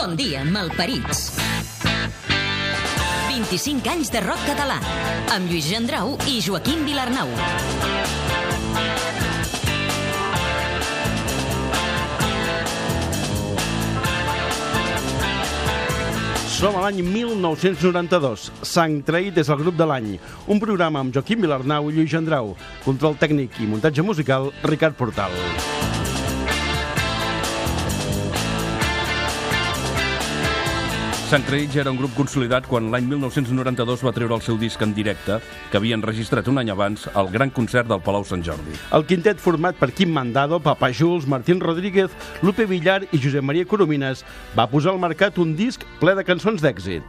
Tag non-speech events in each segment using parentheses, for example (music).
Bon dia, malparits. 25 anys de rock català, amb Lluís Gendrau i Joaquim Vilarnau. Som a l'any 1992. Sang Traït és el grup de l'any. Un programa amb Joaquim Vilarnau i Lluís Gendrau. Control tècnic i muntatge musical, Ricard Portal. Sant ja era un grup consolidat quan l'any 1992 va treure el seu disc en directe, que havien registrat un any abans al Gran Concert del Palau Sant Jordi. El quintet format per Quim Mandado, Papa Jules, Martín Rodríguez, Lupe Villar i Josep Maria Coromines va posar al mercat un disc ple de cançons d'èxit.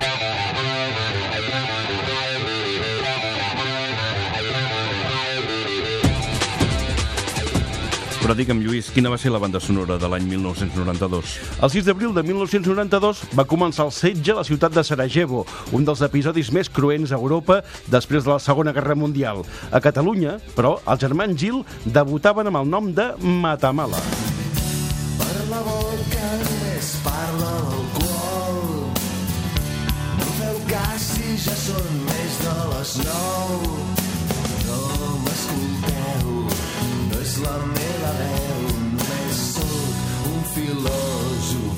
Però digue'm, Lluís, quina va ser la banda sonora de l'any 1992? El 6 d'abril de 1992 va començar el setge a la ciutat de Sarajevo, un dels episodis més cruents a Europa després de la Segona Guerra Mundial. A Catalunya, però, els germans Gil debutaven amb el nom de Matamala. Per la boca només parla l'alcohol. No feu cas si ja són més de les nou. No m'escolteu, no és la meva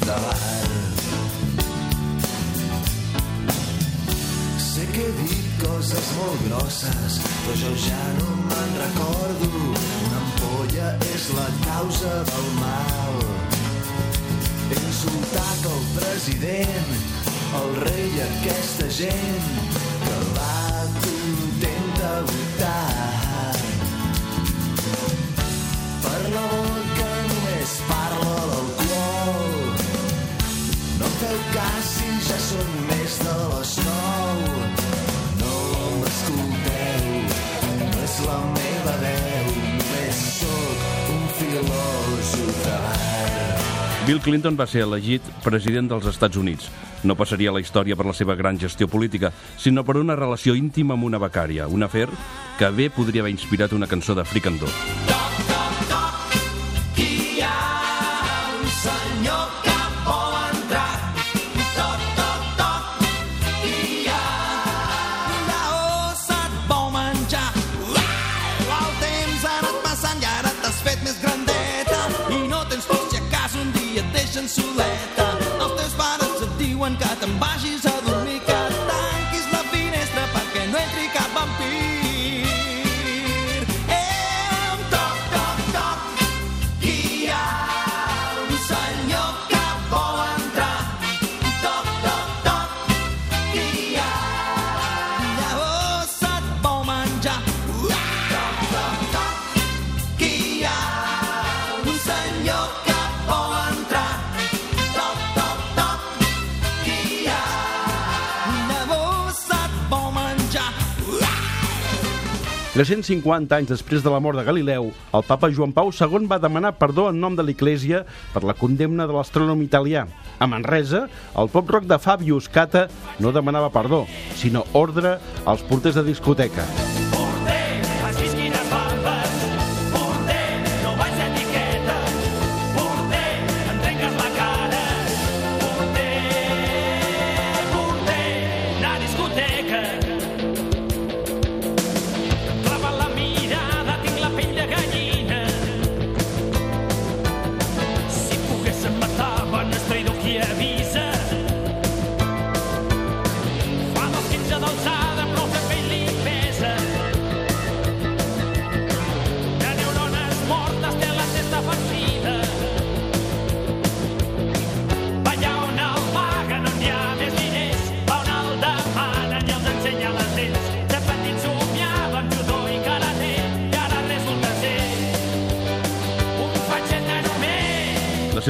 bar. Sé que he dit coses molt grosses, però jo ja no me'n recordo. Una ampolla és la causa del mal. He insultat el president, el rei i aquesta gent són més de les nou. No m'escolteu, no és la meva veu, només sóc un filòsof de. Bill Clinton va ser elegit president dels Estats Units. No passaria la història per la seva gran gestió política, sinó per una relació íntima amb una becària, un afer que bé podria haver inspirat una cançó de Fricandó. Dia et deixen soleta. Els teus pares 350 anys després de la mort de Galileu, el papa Joan Pau II va demanar perdó en nom de l'Església per la condemna de l'astrònom italià. A Manresa, el pop-rock de Fabio Scata no demanava perdó, sinó ordre als porters de discoteca.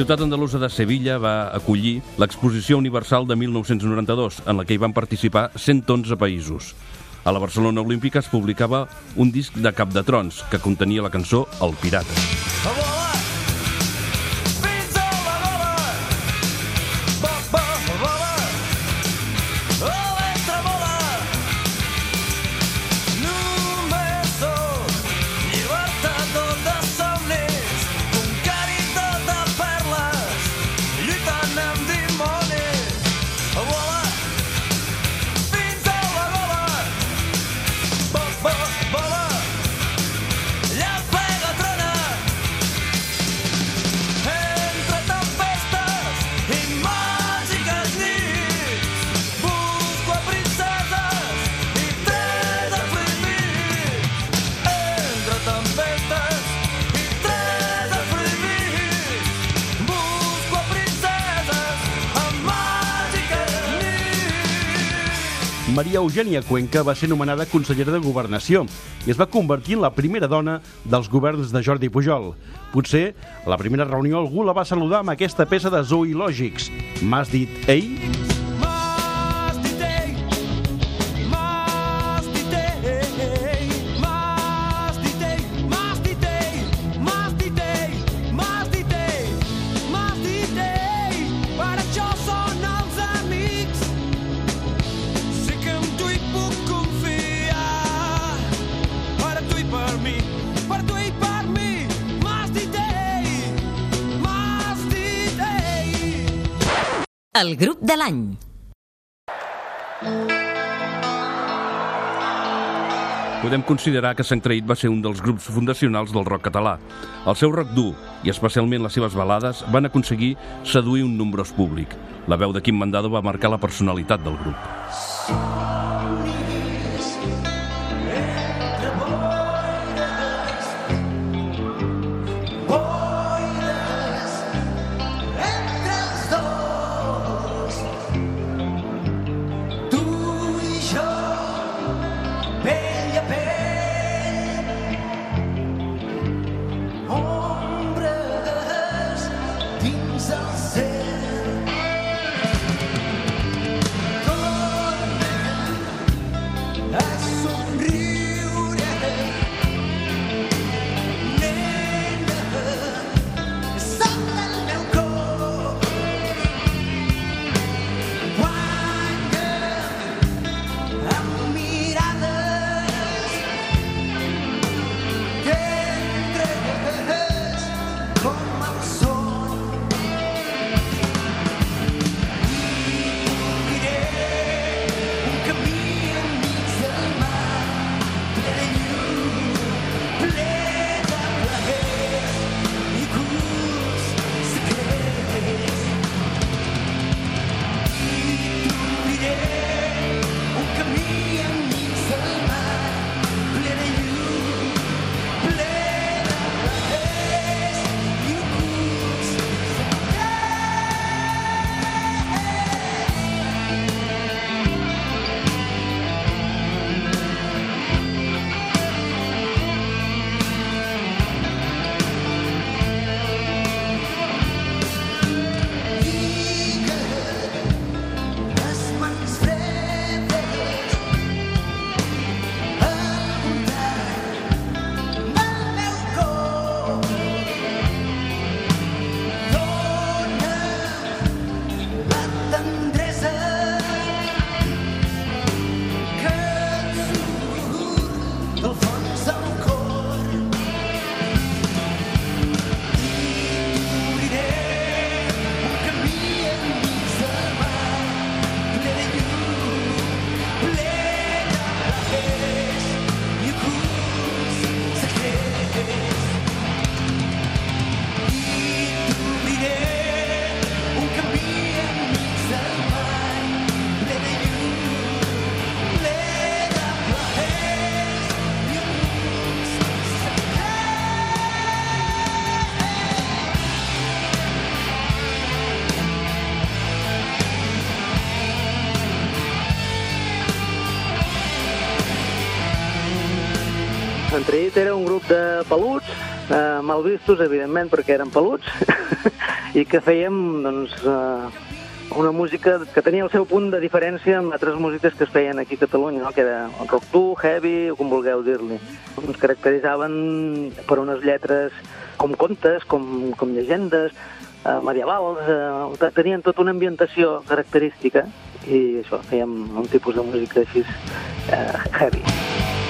Ciutat andalusa de Sevilla va acollir l'Exposició Universal de 1992, en la que hi van participar 111 països. A la Barcelona Olímpica es publicava un disc de Cap de Trons que contenia la cançó El Pirata. A Maria Eugènia Cuenca va ser nomenada consellera de Governació i es va convertir en la primera dona dels governs de Jordi Pujol. Potser a la primera reunió algú la va saludar amb aquesta peça de Zoològics. M'has dit, ei? M'has El grup de l'any. Podem considerar que Sant Traït va ser un dels grups fundacionals del rock català. El seu rock dur, i especialment les seves balades, van aconseguir seduir un nombrós públic. La veu de Quim Mandado va marcar la personalitat del grup. entre Sant Traït era un grup de peluts, eh, mal vistos, evidentment, perquè eren peluts, (laughs) i que fèiem doncs, eh, una música que tenia el seu punt de diferència amb altres músiques que es feien aquí a Catalunya, no? que era rock dur, heavy, o com vulgueu dir-li. Ens caracteritzaven per unes lletres com contes, com, com llegendes, eh, medievals, eh, tenien tota una ambientació característica i això, fèiem un tipus de música així eh, heavy.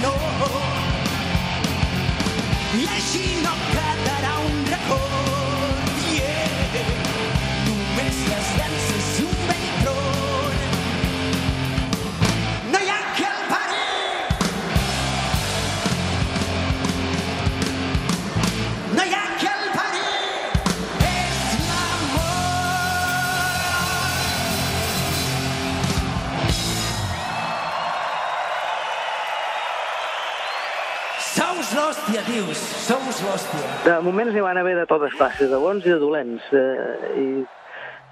know. De moments n'hi van haver de totes classes, de bons i de dolents. Eh, I,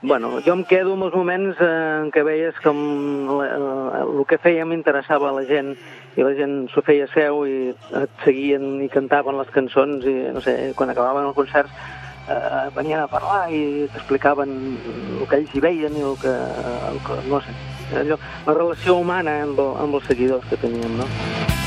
bueno, jo em quedo amb els moments eh, en què veies com la, el que fèiem interessava a la gent i la gent s'ho feia seu i et seguien i cantaven les cançons i, no sé, quan acabaven el concert eh, venien a parlar i t'explicaven el que ells hi veien i el que, el que no sé, allò, la relació humana amb, el, amb els seguidors que teníem, no?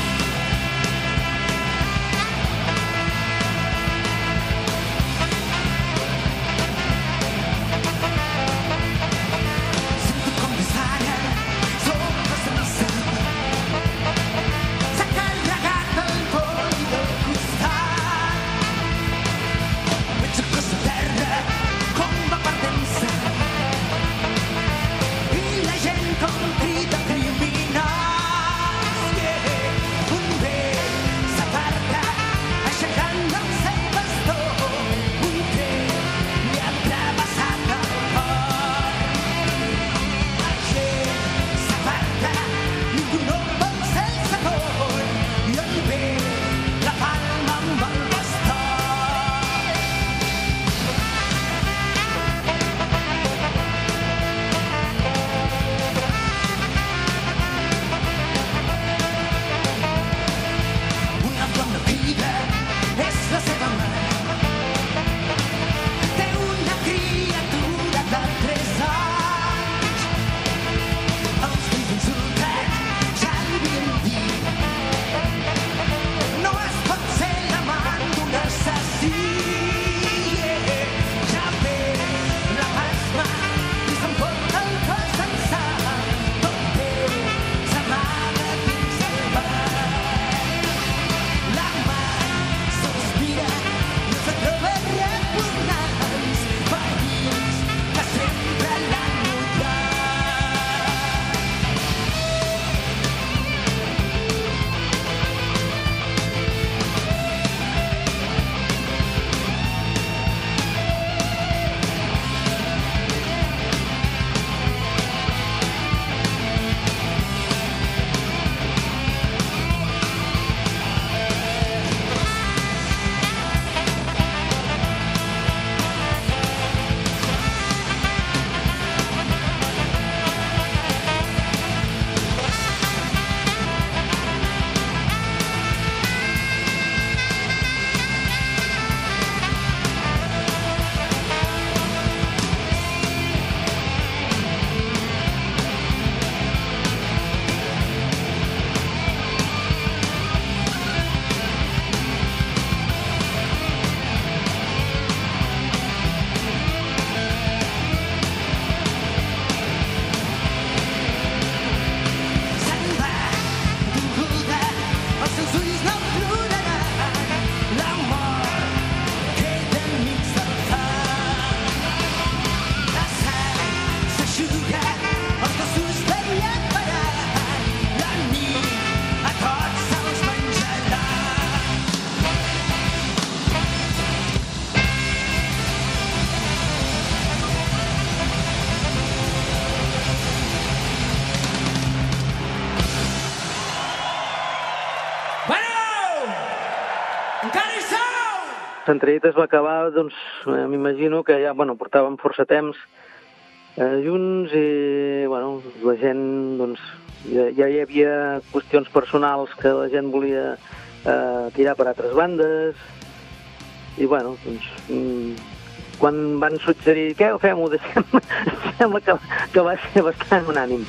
L'entrevista es va acabar, doncs, eh, m'imagino que ja, bueno, portàvem força temps eh, junts i, bueno, la gent, doncs, ja, ja hi havia qüestions personals que la gent volia eh, tirar per altres bandes i, bueno, doncs, mm, quan van suggerir què ho fem, ho deixem, sembla (laughs) que, que va ser bastant unànim.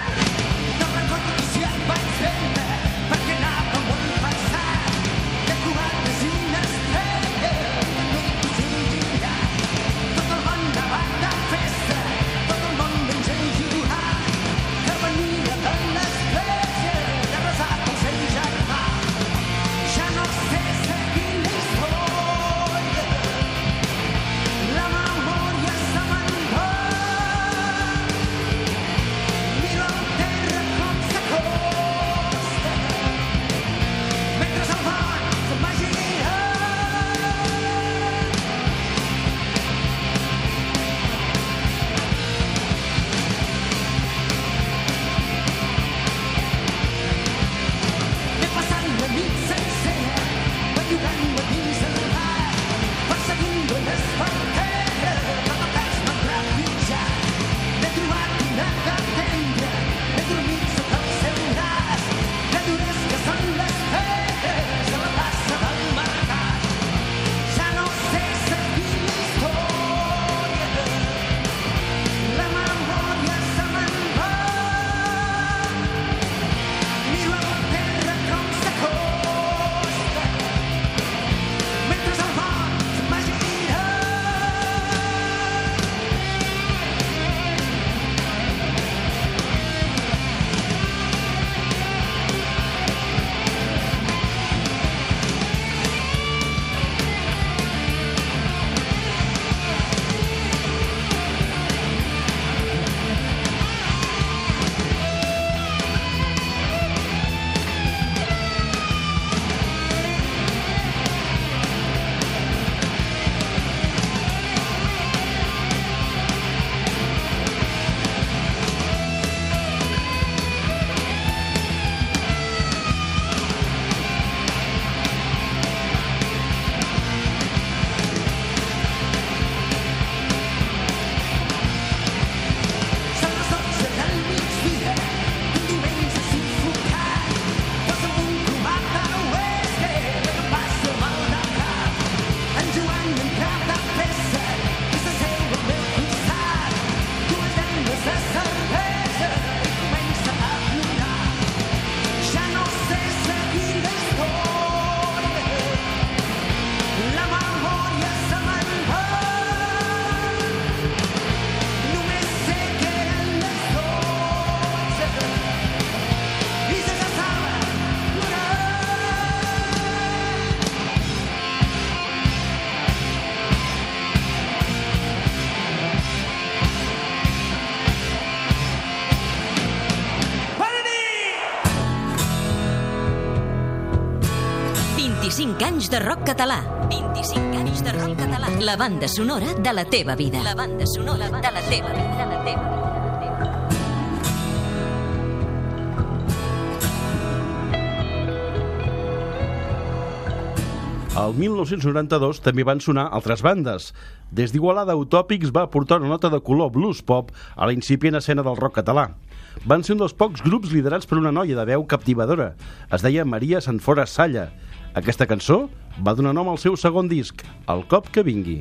Anys de rock català. 25 anys de rock català. La banda sonora de la teva vida. La banda sonora de la teva vida. De la teva vida. Al 1992 també van sonar altres bandes. Des d'Igualada, Utòpics va aportar una nota de color blues pop a la incipient escena del rock català. Van ser un dels pocs grups liderats per una noia de veu captivadora. Es deia Maria Sanfora Salla. Aquesta cançó va donar nom al seu segon disc, El cop que vingui.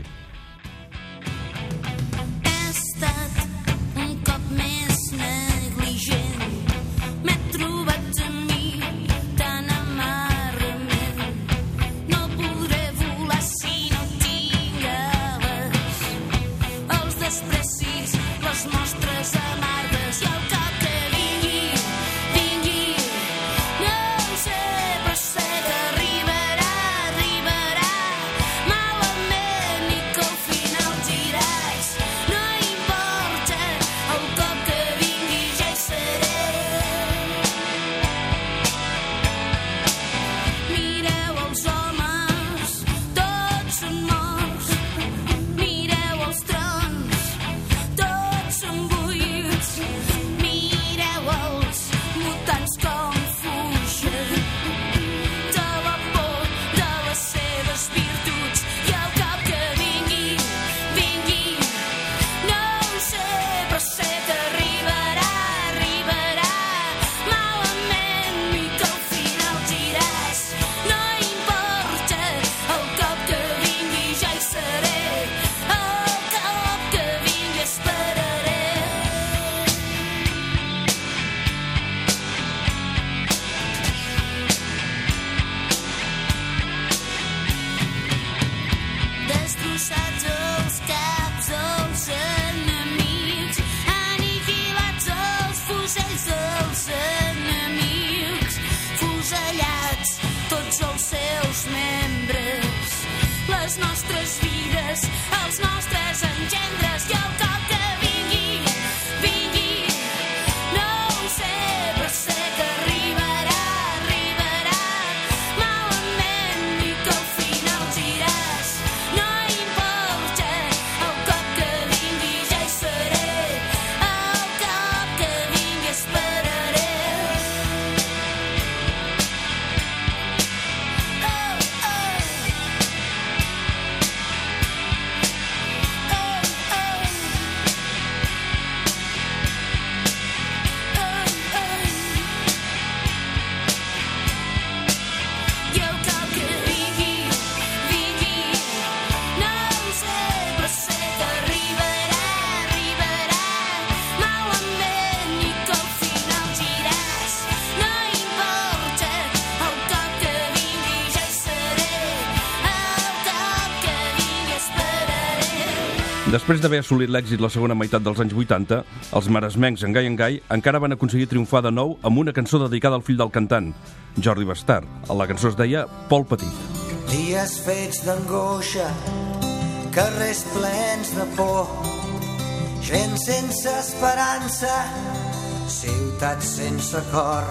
Després d'haver assolit l'èxit la segona meitat dels anys 80, els maresmencs en Gai en Gai encara van aconseguir triomfar de nou amb una cançó dedicada al fill del cantant, Jordi Bastar. La cançó es deia Pol Petit. Dies fets d'angoixa, carrers plens de por, gent sense esperança, ciutats sense cor,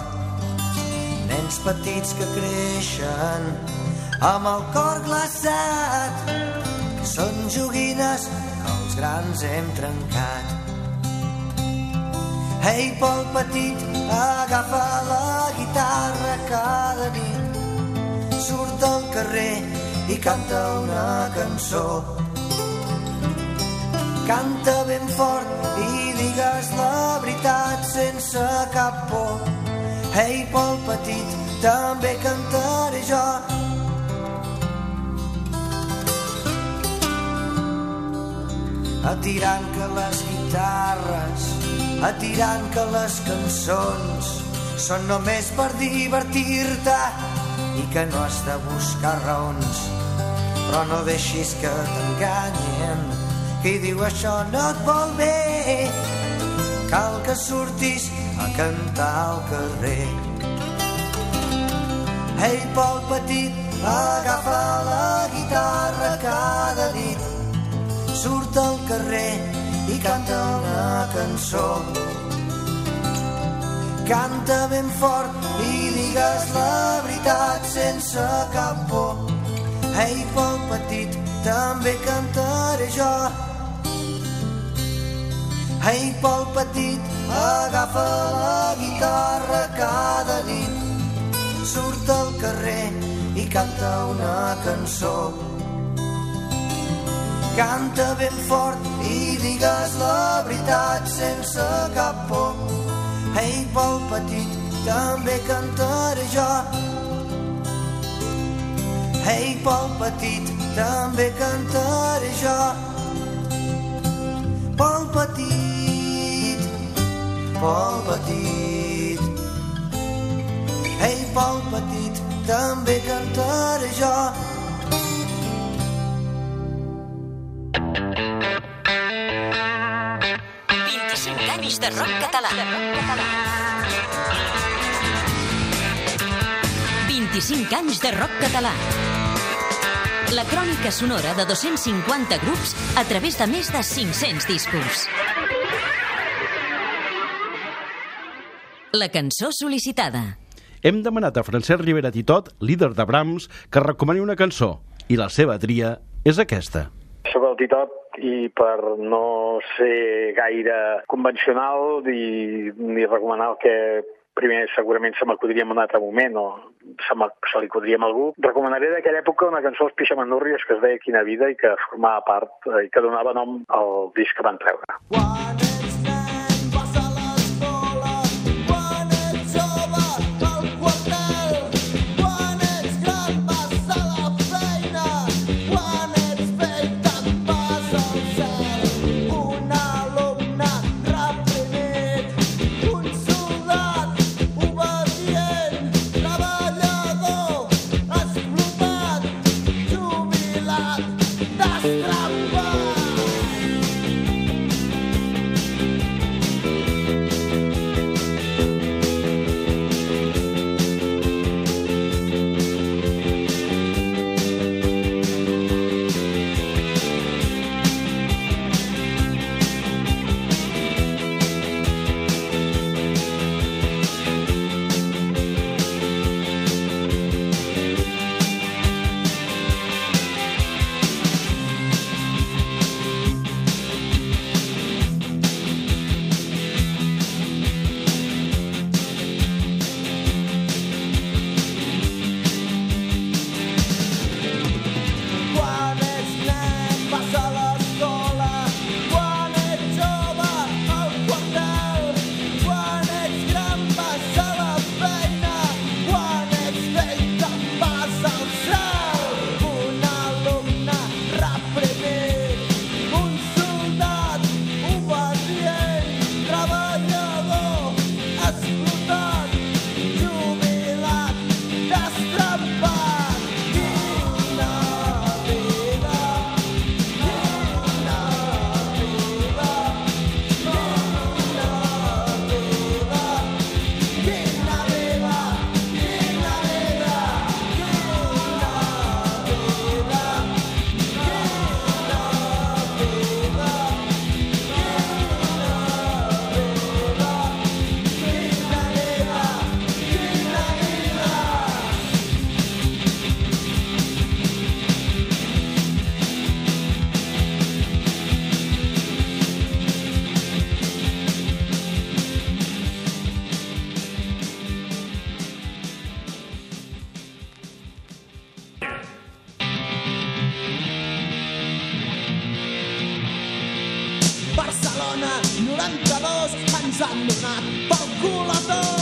nens petits que creixen amb el cor glaçat, són joguines els grans hem trencat. Ei, Pol Petit, agafa la guitarra cada nit surt al carrer i canta una cançó. Canta ben fort i digues la veritat sense cap por. Ei, Pol Petit, també cantaré jo. Atirant que les guitarres, atirant que les cançons són només per divertir-te i que no has de buscar raons. Però no deixis que t'enganyen, qui diu això no et vol bé. Cal que surtis a cantar al carrer. Ei, Pol Petit, agafa la guitarra cada dit, surt al carrer i canta una cançó. Canta ben fort i digues la veritat sense cap por. Ei, pel petit, també cantaré jo. Ei, pel petit, agafa la guitarra cada nit. Surt al carrer i canta una cançó. Canta ben fort i digues la veritat sense cap por. Ei, pel petit, també cantaré jo. Ei, pel petit, també cantaré jo. Pel petit, pel petit. Ei, pel petit, també cantaré jo. Anys de rock català. 25 anys de rock català. La crònica sonora de 250 grups a través de més de 500 discos. La cançó sol·licitada. Hem demanat a Francesc Rivera Titot, líder de Brahms, que recomani una cançó, i la seva tria és aquesta. Soc el Titot i per no ser gaire convencional i ni recomanar el que primer segurament se m'acudiria en un altre moment o se, se li acudiria a algú. Recomanaré d'aquella època una cançó dels Pixamandúrries que es deia Quina vida i que formava part eh, i que donava nom al disc que van treure. Quan Barcelona 92 ens han donat pel cul